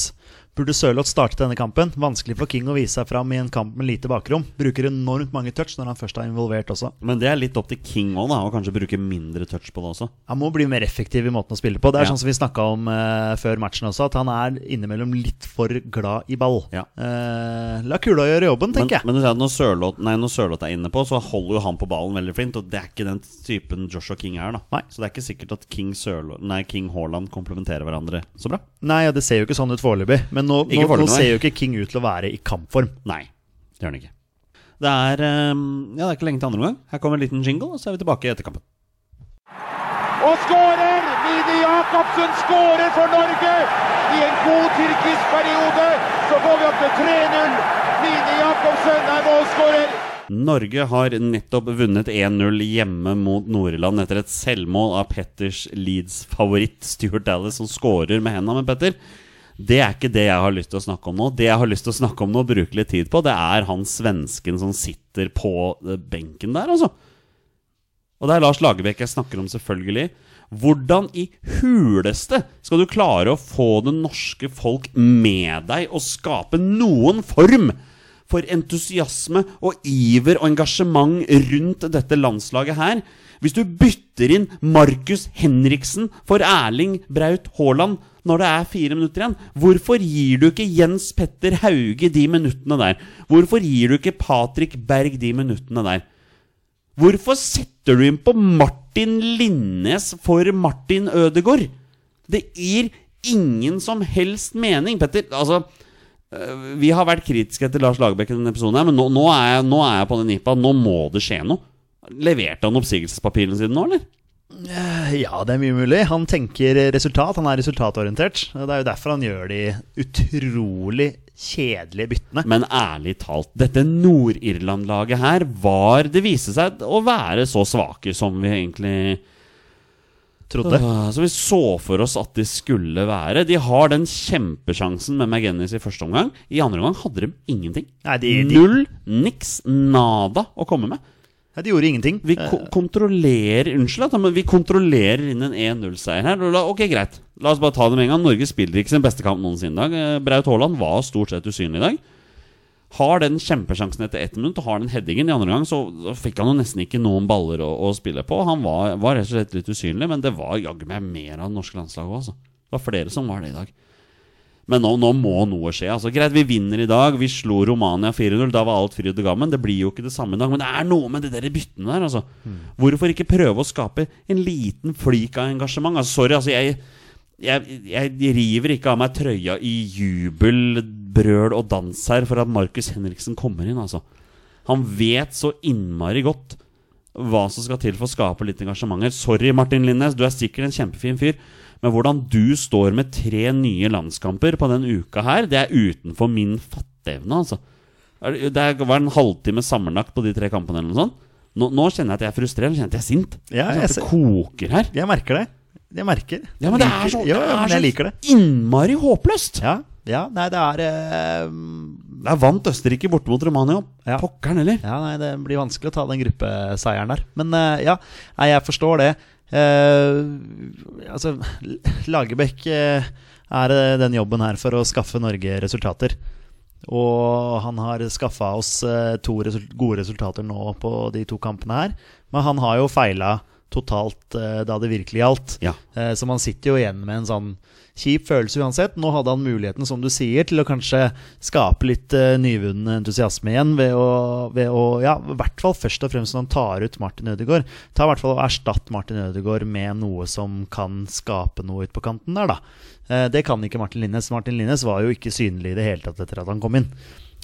Burde Sørloth starte denne kampen? Vanskelig for King å vise seg fram i en kamp med lite bakrom. Bruker enormt mange touch når han først er involvert også. Men det er litt opp til King òg, da. å kanskje bruke mindre touch på det også. Han må bli mer effektiv i måten å spille på. Det er Ja. sånn som vi snakka om uh, før matchen også, at han er innimellom litt for glad i ball. Ja. Uh, la kula gjøre jobben, Men, tenker jeg. men Sørloth, nei, når Sørloth er inne på, så holder jo han på ballen veldig flint. Og det er ikke den typen Joshua King er, da. Nei. Så det er ikke sikkert at King, Sørlo nei, King Haaland komplementerer hverandre så bra. Nei, ja, det ser jo ikke sånn ut foreløpig. Men nå, nå, nå ser jo ikke King ut til å være i kampform. Nei, det gjør han ikke. Det er, ehm, ja, det er ikke lenge til andre omgang. Her kommer en liten jingle, og så er vi tilbake etter kampen. Og skårer! Mini Jacobsen skårer for Norge! I en god tyrkisk periode så går vi opp til 3-0. Mini Jacobsen er målskårer. Norge har nettopp vunnet 1-0 hjemme mot Nord-Irland etter et selvmål av Petters Leeds-favoritt Stuart Dallas, som skårer med hendene. Men Petter, det er ikke det jeg har lyst til å snakke om nå. Det jeg har lyst til å snakke om nå, og bruke litt tid på, det er han svensken som sitter på eh, benken der, altså. Og det er Lars Lagerbäck jeg snakker om, selvfølgelig. Hvordan i huleste skal du klare å få det norske folk med deg og skape noen form for entusiasme og iver og engasjement rundt dette landslaget her? Hvis du bytter inn Markus Henriksen for Erling Braut Haaland når det er fire minutter igjen, hvorfor gir du ikke Jens Petter Hauge de minuttene der? Hvorfor gir du ikke Patrick Berg de minuttene der? Hvorfor setter du inn på Martin Linnes for Martin Ødegaard? Det gir ingen som helst mening, Petter. Altså, øh, vi har vært kritiske til Lars Lagerbäck i denne episoden, her, men nå, nå, er jeg, nå er jeg på den nippa. Nå må det skje noe. Leverte han oppsigelsespapirene sine nå, eller? Ja, det er mye mulig. Han tenker resultat. Han er resultatorientert. Det er jo derfor han gjør de utrolig kjedelige byttene. Men ærlig talt, dette Nord-Irland-laget her var Det viste seg å være så svake som vi egentlig Trodde. Som vi så for oss at de skulle være. De har den kjempesjansen med McGennis i første omgang. I andre omgang hadde de ingenting. Nei, de, de, Null, niks, nada å komme med. Ja, de gjorde ingenting. Vi ko kontrollerer Unnskyld, men vi kontrollerer inn en 1-0-seier her. La- Ok, greit. La oss bare ta det med en gang. Norge spiller ikke sin beste kamp noensinne i dag. Eh, Braut Haaland var stort sett usynlig i dag. Har den kjempesjansen etter ett minutt og har den headingen i andre gang, så så fikk han jo nesten ikke noen baller å, å spille på. Han var, var rett og slett litt usynlig, men det var jaggu meg mer av det norske landslaget òg, altså. Det var flere som var det i dag. Men nå, nå må noe skje. altså Greit, vi vinner i dag. Vi slo Romania 4-0. Da var alt fryd og gammen. Det blir jo ikke det samme i dag. Men det er noe med de der byttene der, altså. Hvorfor ikke prøve å skape en liten flik av engasjement? Altså, sorry, altså, jeg, jeg, jeg river ikke av meg trøya i jubel, brøl og dans her for at Markus Henriksen kommer inn, altså. Han vet så innmari godt hva som skal til for å skape litt engasjement. Sorry, Martin Linnes, du er sikkert en kjempefin fyr. Men hvordan du står med tre nye landskamper på den uka her, det er utenfor min fatteevne, altså. Det var en halvtime sammenlagt på de tre kampene, eller noe sånt. Nå, nå kjenner jeg at jeg er frustrert. Nå kjenner jeg at jeg er sint. Ja, Jeg det koker her. Jeg merker det. Jeg merker. Ja, men det er så, ja, det er men så jeg liker det. innmari håpløst! Ja, ja nei, det er uh, Det er vant Østerrike borte mot Romania. Ja. Pokkeren heller. Ja, nei, det blir vanskelig å ta den gruppeseieren der. Men uh, ja, nei, jeg forstår det. Eh, altså, Lagerbäck eh, er eh, den jobben her for å skaffe Norge resultater. Og han har skaffa oss eh, to resul gode resultater nå på de to kampene her. Men han har jo feila totalt eh, da det virkelig gjaldt. Ja. Eh, Så man sitter jo igjen med en sånn kjip følelse uansett. Nå hadde han muligheten, som du sier, til å kanskje skape litt uh, nyvunnen entusiasme igjen ved å, ved å Ja, i hvert fall først og fremst når han tar ut Martin Ødegaard. Ta i hvert fall og Erstatt Martin Ødegaard med noe som kan skape noe ut på kanten der, da. Eh, Det kan ikke Martin Linnes. Martin Linnes var jo ikke synlig i det hele tatt etter at han kom inn.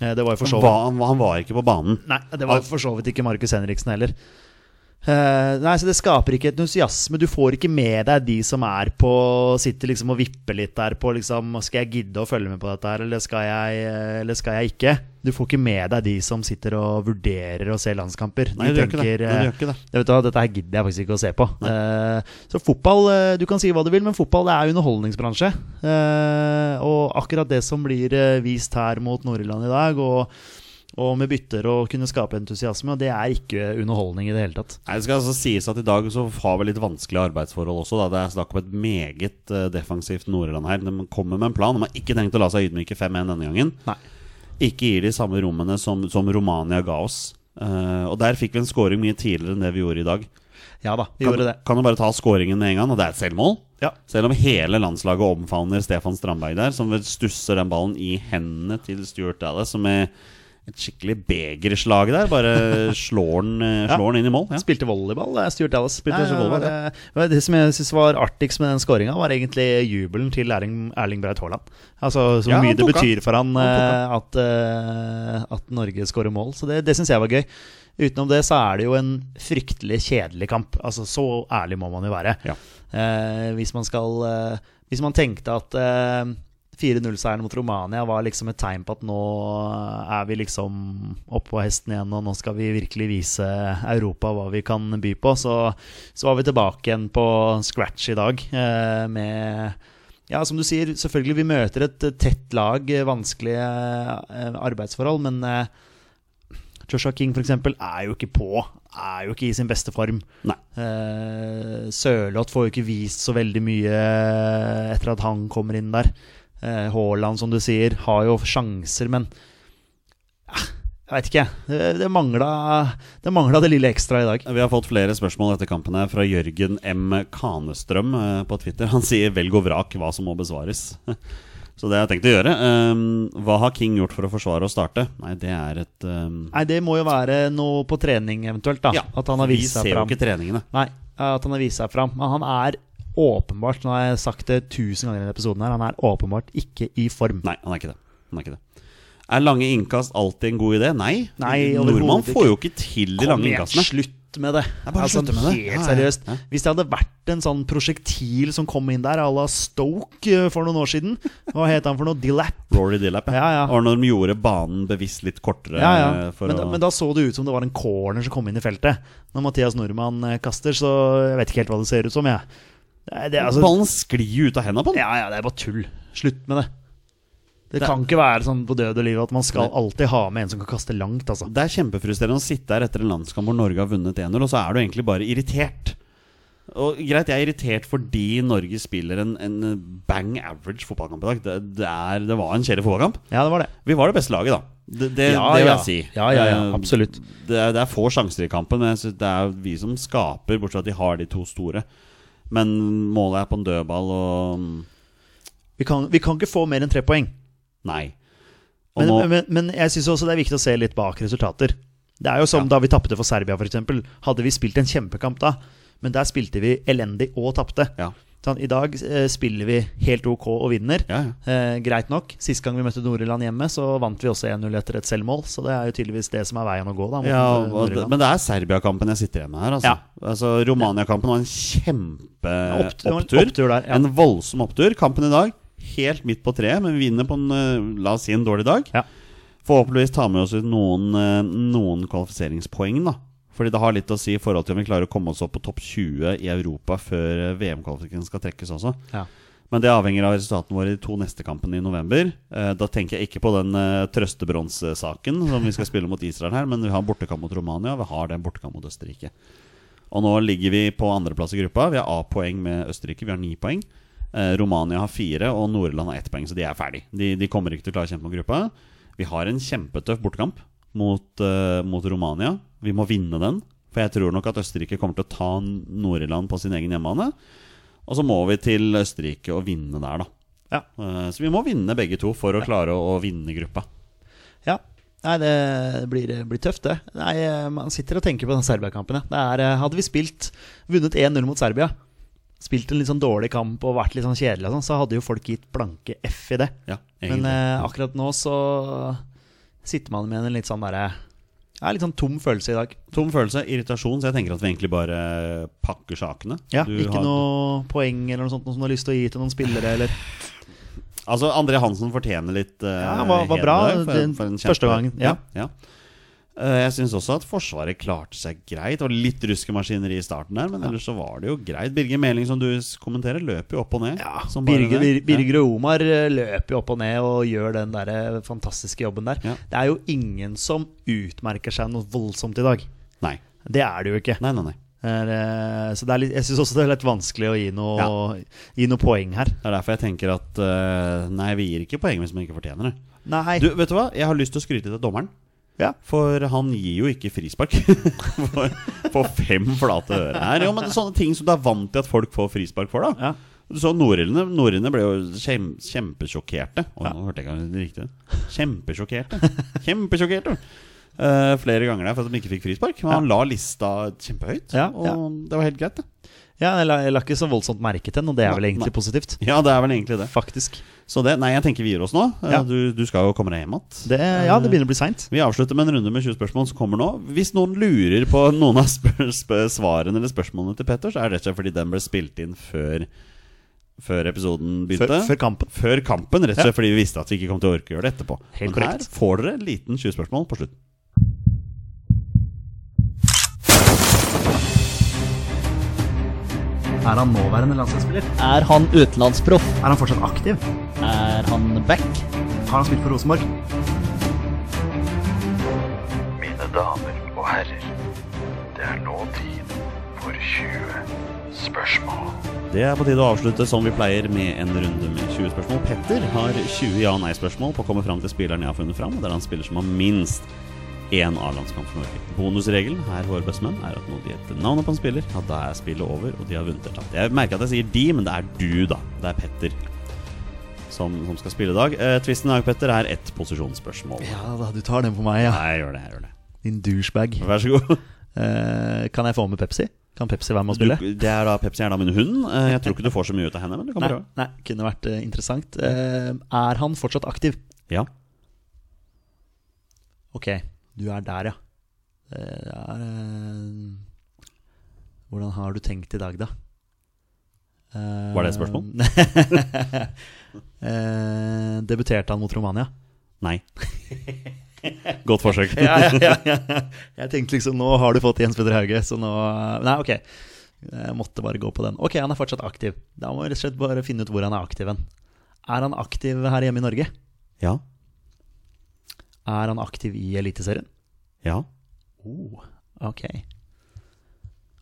Det var jo for så vidt han var ikke på banen. Nei, det var for så vidt ikke Markus Henriksen heller. Eh, nei, så Det skaper ikke entusiasme. Du får ikke med deg de som er på Sitter liksom og vipper litt der på liksom Skal jeg gidde å følge med på dette her, eller skal jeg, eh, eller skal jeg ikke? Du får ikke med deg de som sitter og vurderer å se landskamper. Nei, du du gjør ikke det. du eh, gjør ikke det. vet du Dette her gidder jeg faktisk ikke å se på. Uh, så fotball eh, Du kan si hva du vil, men fotball det er underholdningsbransje. Uh, og akkurat det som blir eh, vist her mot Nord-Irland i dag, og, og med bytter og kunne skape entusiasme, og det er ikke underholdning i det hele tatt. Nei, Det skal altså sies at i dag så har vi litt vanskelige arbeidsforhold også. Da. Det er snakk om et meget eh, defensivt Nord-Irland her. De kommer med en plan. De har ikke tenkt å la seg ydmyke 5-1 denne gangen. Nei. Ikke gir de samme rommene som, som Romania ga oss. Uh, og der fikk vi en scoring mye tidligere enn det vi gjorde i dag. Ja da, vi Kan, gjorde det. kan du bare ta scoringen med en gang, og det er et selvmål? Ja. Selv om hele landslaget omfavner Stefan Strandberg der, som vel stusser den ballen i hendene til Stuart Dallas, som med et skikkelig begerslag der bare slår den, eh, Ja. slår den inn i mål. Ja. Spilte volleyball, er Stuart Dallas. Spilte Nei, volleyball, det, det som jeg synes var artigst med den skåringa, var egentlig jubelen til Erling, Erling Braut Haaland. Altså Så Ja, mye det betyr for han, Han eh, at, eh, at Norge skårer mål. Så det, det syns jeg var gøy. Utenom det så er det jo en fryktelig kjedelig kamp. Altså Så ærlig må man jo være. Ja. Eh, hvis man skal eh, Hvis man tenkte at eh, 4-0-seieren mot Romania var liksom et tegn på at nå er vi liksom oppå på hesten igjen, og nå skal vi virkelig vise Europa hva vi kan by på. Så, så var vi tilbake igjen på scratch i dag eh, med ja, som du sier, selvfølgelig vi møter et tett lag, eh, vanskelige eh, arbeidsforhold, men eh, Joshua King for eksempel er jo ikke på, er jo ikke i sin beste form. Nei. Eh, Sørloth får jo ikke vist så veldig mye etter at han kommer inn der. Eh, Haaland, som du sier, har jo sjanser, men ja, jeg veit ikke. Det, det mangla det, mangla det lille ekstra i dag. Vi har fått flere spørsmål etter kampen her fra Jørgen M. Kanestrøm eh, på Twitter. Han sier 'velg og vrak hva som må besvares'. Så det har jeg tenkt å gjøre. Um, hva har King gjort for å forsvare og starte? Nei, det er et um, Nei, det må jo være noe på trening eventuelt, da. Ja, at han har Vi vist seg ser jo ikke treningene. Nei, at han har vist seg fram. Men han er åpenbart, nå har jeg sagt det tusen ganger i denne episoden her, han er åpenbart ikke i form. Nei, han er ikke det. Han er ikke det. Er lange innkast alltid en god idé? Nei. Nei, Nordmann får jo ikke til de lange innkastene. slutt med det. bare altså, slutte med det. Helt Ja, ja, seriøst. ja. Hvis det hadde vært en sånn prosjektil som kom inn der à la Stoke eh, for noen år siden Hva het han for noe? Dillap? Rory Dillap, Ja, ja. Og når de gjorde banen bevisst litt kortere. Ja, ja. eh, Men, å... men da så det ut som det var en corner som kom inn i feltet. Når Mathias Nordmann eh, kaster, så jeg vet ikke helt hva det ser ut som, jeg. Det, det, altså, Ballen sklir jo ut av hendene på den. Ja, ja, det er bare tull. Slutt med det. Det kan ikke være sånn på død og liv at man skal alltid ha med en som kan kaste langt, altså. Det er kjempefrustrerende å sitte her etter en landskamp hvor Norge har vunnet 1-0, og så er du egentlig bare irritert. Og Greit, jeg er irritert fordi Norge spiller en, en bang average fotballkamp i dag. Det, det, er, det var en kjedelig fotballkamp. Ja, det var det. Vi var det beste laget, da. Det, det, Ja, det vil ja. jeg si. Ja, ja, ja, Eh, absolutt. Det er, det er få sjanser i kampen, men det er vi som skaper, bortsett fra at de har de to store. Men målet er på en dødball, og Vi kan, vi kan ikke få mer enn tre poeng. Nei. Men, nå, men, men jeg syns også det er viktig å se litt bak resultater. Det er jo som da vi tapte for Serbia, f.eks. Hadde vi spilt en kjempekamp da, men der spilte vi elendig og tapte. ja. I dag eh, spiller vi helt ok og vinner. Ja, ja. Eh, greit nok. Sist gang vi møtte Nord-Irland hjemme, så vant vi også 1-0 etter et selvmål. Så det er jo tydeligvis det som er veien å gå. da Ja, eh, det, men det er Serbia-kampen jeg sitter igjen med her. Altså, altså Romania-kampen var en kjempeopptur. opptur der, ja. En voldsom opptur. Kampen i dag helt midt på treet, men vi vinner på en eh, la oss si en dårlig dag. Ja. Forhåpentligvis tar med oss ut noen, noen kvalifiseringspoeng, da. Fordi det har litt å si i forhold til om vi klarer å komme oss opp på topp 20 i Europa før eh, VM-kvalifiken skal trekkes også. Ja. Men det avhenger av resultatene våre i de to neste kampene i november. Eh, da tenker jeg ikke på den eh, trøstebronssaken som vi skal spille mot Israel her, men vi har bortekamp mot Romania, vi har den bortekamp mot Østerrike. Og nå ligger vi på andreplass i gruppa. Vi har A-poeng med Østerrike, vi har ni poeng. Eh, Romania har fire, og Nord-Irland har ett poeng, så de er ferdig. De, de kommer ikke til å klare å kjempe mot gruppa. Vi har en kjempetøff bortekamp mot, mot Romania. Vi må vinne den, for jeg tror nok at Østerrike kommer til å ta Nord-Irland på sin egen hjemmebane. Og så må vi til Østerrike og vinne der, da. Ja. Eh, Så vi må vinne begge to for å klare å, å vinne gruppa. Ja. Nei, det blir, blir tøft, det. Nei, Man sitter og tenker på den Serbia-kampen. er, eh, Hadde vi spilt vunnet 1-0 mot Serbia, spilt en litt sånn dårlig kamp og vært litt sånn kjedelig, sånn, så hadde jo folk gitt blanke F i det. Ja, Men eh, akkurat nå så sitter man med en litt sånn derre ja, Litt sånn tom følelse i dag. Tom følelse, irritasjon, så jeg tenker at vi egentlig bare pakker sakene. Ja, Du Ikke har- noe poeng eller noe sånt noe som du har lyst til å gi til noen spillere, eller Altså, André Hansen fortjener litt uh, Ja, han var- var bra den første gangen, ja. ja. Eh, jeg syns også at Forsvaret klarte seg greit. Det var litt ruskemaskineri i starten der, men ellers så var det jo greit. Birger Meling, som du kommenterer, løper jo opp og ned. Ja, som Birger. Birger og Omar eh, løper jo opp og ned og gjør den der eh, fantastiske jobben der. Ja. Det er jo ingen som utmerker seg noe voldsomt i dag. Nei. Det er det jo ikke. Nei, nei, nei. Er, så det er litt, jeg syns også det er litt vanskelig å gi noe, gi noe poeng her. Det er derfor jeg tenker at Nei, vi gir ikke poeng hvis man ikke fortjener det. Nei. Du, vet du hva? Jeg har lyst til å skryte til dommeren. Ja. For han gir jo ikke frispark for, for fem flate øre her. Jo, men det er sånne ting som du er vant til at folk får frispark for, da. Ja. Du så Norrøne, Norrøne ble jo kjem, kjempesjokkerte. Ja. nå hørte jeg ikke det riktige. Kjempesjokkerte. Kjempesjokkerte. Uh, flere ganger der for at de ikke fikk frispark. Men han la lista kjempehøyt, Ja, og ja. det var helt greit, det. Ja, jeg la, jeg la ikke så voldsomt merke til den, og det er vel egentlig nei. positivt. Ja, det er vel egentlig det. Faktisk. Så det, nei, jeg tenker vi gir oss nå. Eh, Ja. Du, du skal jo komme deg hjem igjen. Ja, det begynner å bli seint. Vi avslutter med en runde med 20 spørsmål som kommer nå. Hvis noen lurer på noen av spør spør svarene eller spørsmålene til Petter, så er det rett og slett fordi den ble spilt inn før, før episoden Før, begynte. før kampen. Før kampen, rett og slett Ja. fordi vi visste at vi ikke kom til å orke å gjøre det etterpå. Helt Men korrekt. her får dere en liten 20 spørsmål på slutten. Er han nåværende landslagsspiller? Er han utenlandsproff? Er han fortsatt aktiv? Er han back? Har han spilt for Rosenborg? Mine damer og herrer, det er nå tid for 20 spørsmål. Det er på tide å avslutte som vi pleier med en runde med 20 spørsmål. Petter har 20 ja-nei-spørsmål på å komme fram til spilleren jeg har funnet fram, er han spiller som har minst én A-landskamp for Norge. Bonusregelen her bestemenn er at når de gjetter navnet på en spiller, ja, da er spillet over, og de har vunnet eller tapt. Jeg merker at jeg sier de, men det er du, da. Det er Petter som, som skal spille i dag. Eh, Tvisten i dag, Petter, er ett posisjonsspørsmål. Ja da, du tar den på meg, ja. Nei, jeg gjør det. jeg gjør det Din douchebag. Vær så god. Eh, kan jeg få med Pepsi? Kan Pepsi være med Du, spille? det er da Pepsi er da min hund. Eh, Jeg tror ikke du får så mye ut av henne, men du kan Nei, prøve. nei, kunne vært eh, interessant. Eh, er han fortsatt aktiv? Ja. Ok, du er der, ja. Det er, eh, hvordan har du tenkt i dag, da? Eh, Var det et spørsmål? eh, debuterte han mot Romania? Nei. Godt forsøk. ja, ja, ja, ja. Jeg tenkte liksom nå har du fått Jens Peder Hauge, så nå Nei, ok. Jeg måtte bare gå på den. Ok, han er fortsatt aktiv. Da må vi rett og slett bare finne ut hvor han er aktiv hen. Er han aktiv her hjemme i Norge? Ja. Er han aktiv i Eliteserien? Ja. Oh, ok.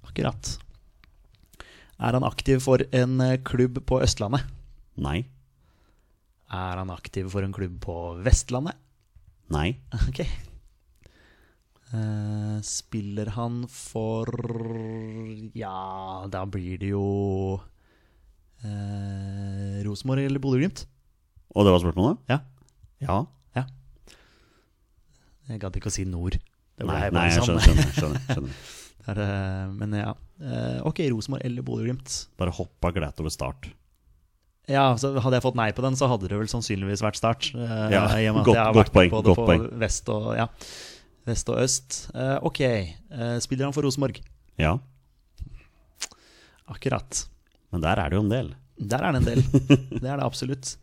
Akkurat. Er han aktiv for en eh, klubb på Østlandet? Nei. Er han aktiv for en klubb på Vestlandet? Nei. Ok. Uh, spiller han for Ja, da blir det jo uh, Rosenborg eller Bodø-Glimt? Og det var spørsmålet? Ja. Ja. Jeg gadd ikke å si Nord. Nei, nei, jeg skjønner. skjønner, skjønner, skjønner. Det er, eh, men ja. Eh, ok, Rosenborg eller Bodø-Glimt. Bare hoppa glatt over start. Ja, så Hadde jeg fått nei på den, så hadde det vel sannsynligvis vært Start. eh, Ja, i og med at godt- jeg har godt vært poeng, Både på. Vest og, ja, vest og øst. Ok, spiller han for Rosenborg? Ja. Akkurat. Men der er det jo en del. Der er det en del. Det er det absolutt.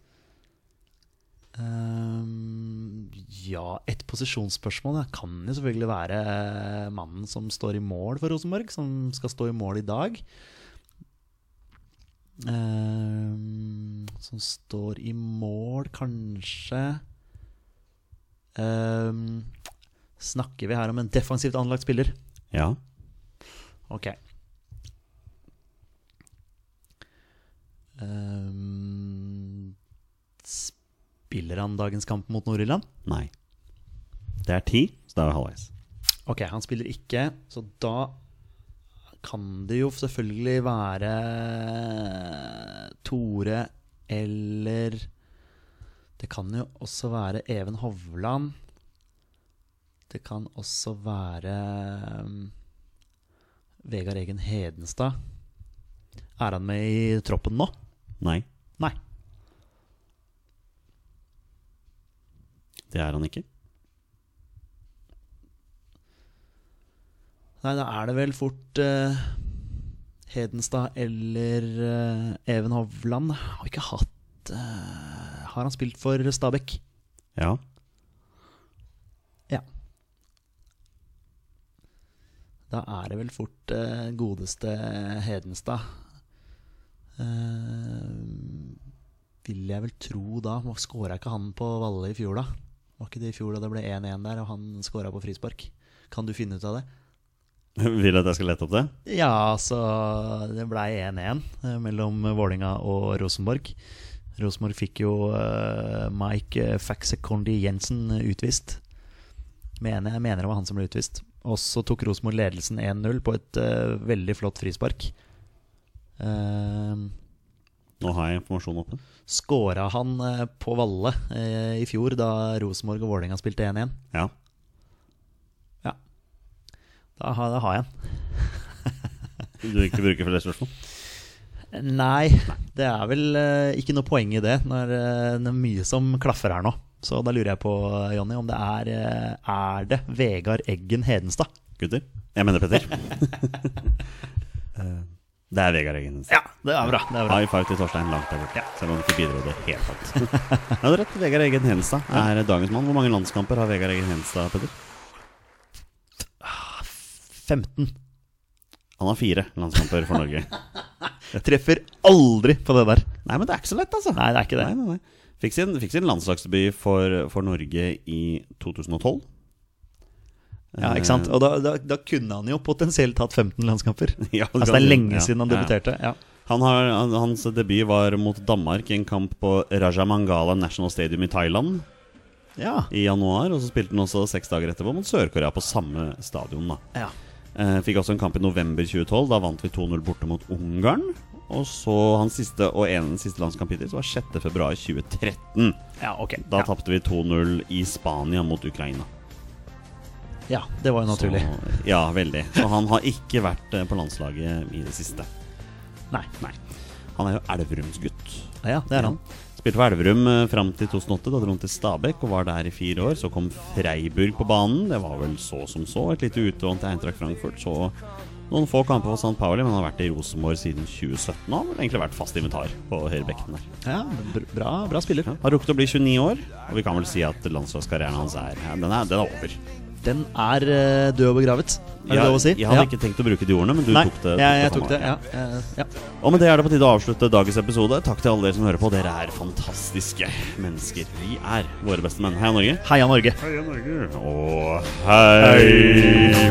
Ehm, ja, et posisjonsspørsmål det kan jo selvfølgelig være eh, mannen som står i mål for Rosenborg, som skal stå i mål i dag. Um, som står i mål, kanskje um, Snakker vi her om en defensivt anlagt spiller? Ja. Ok. Ehm, spiller han dagens kamp mot Nord-Irland? Nei. Det er ti, så da er vi halvveis. Ok, han spiller ikke, så da kan det jo selvfølgelig være Tore eller Det kan jo også være Even Hovland. Det kan også være um, Vegard Egen Hedenstad. Er han med i troppen nå? Nei, Nei. Det er han ikke. Nei, da er det vel fort uh, Hedenstad eller uh, Even Hovland. Har ikke hatt uh, Har han spilt for Stabæk? Ja. Ja. Da er det vel fort godeste Hedenstad. Vil jeg vel tro da. Skåra ikke han på Valle i fjor, da? Var ikke det i fjor da det ble 1-1 der, og han skåra på frispark? Kan du finne ut av det? Vil du at jeg skal lette opp det? Ja, altså Det blei 1-1 eh, mellom Vålinga og Rosenborg. Rosenborg fikk jo eh, Mike Faxekondi Jensen utvist. Mener, jeg mener det var han som ble utvist. Og så tok Rosenborg ledelsen 1-0 på et uh, veldig flott frispark. Uh, Nå har jeg informasjonen oppe. Skåra han eh, på Valle eh, i fjor, da Rosenborg og Vålerenga spilte 1-1? Ja. Ja. Da, har- da har jeg den. Du vil ikke bruke flere spørsmål? Nei, det er vel eh, ikke noe poeng i det når det er mye som klaffer her nå. Så da lurer jeg på, Jonny, om det er Er det Vegard Eggen Hedenstad? Gutter? Jeg mener Petter. Det er Vegard Eggen. Ja, det er bra. Det er bra. High five til Torstein langt der borte. Selv om han ikke bidro i det hele tatt. Ja, har rett. Vegard Eggen Henstad er dagens mann. Hvor mange landskamper har Vegard Eggen Henstad, Petter? 15. Han har fire landskamper for Norge. Jeg treffer aldri på det der. Nei, men det er ikke så lett, altså. Nei, det er ikke det. Nei, nei, nei. Fikk sin, fikk sin landslagsdebut for, for Norge i 2012. Ja, ikke sant? Og da, da, da kunne han jo potensielt hatt 15 landskamper. Ja, Altså Det er lenge siden han debuterte. Ja. Han har, hans debut var mot Danmark i en kamp på Rajamangala National Stadium i Thailand Ja. i januar. Og så spilte han også seks dager etterpå mot Sør-Korea på samme stadion. da ja. eh, Fikk også en kamp i november 2012. Da vant vi 2-0 borte mot Ungarn. Og så hans siste og ene siste landskamp hittil var 6.2.2013. ja, ok. Da ja. tapte vi 2-0 i Spania mot Ukraina. Ja, det var jo naturlig. Så, ja, veldig. Så han har ikke vært eh, på landslaget i det siste. Nei. Nei. Han er jo Elverumsgutt. Ja, det er han. Spilte for Elverum eh, fram til 2008. Da dro han til Stabæk og var der i fire år. Så kom Freiburg på banen. Det var vel så som så. Et lite utlån til Eintracht Frankfurt. Så noen få kamper for St. Pauli, men han har vært i Rosenborg siden 2017. Og har egentlig vært fast inventar på høyrebekken der. Ja, bra, bra spiller. Har rukket å bli 29 år, og vi kan vel si at landslagskarrieren hans er, ja, den er, den er over. Den er eh, død og begravet. Er det Jeg, lov å si? jeg hadde Ja. ikke tenkt å bruke de ordene, men du Nei, tok det. Ja, jeg tok det. Ja, eh, ja. Og med det er det på tide å avslutte dagens episode. Takk til alle dere som hører på. Dere er fantastiske mennesker. Vi er våre beste menn. Heia Norge. Heia Norge. Heia Norge. Og hei!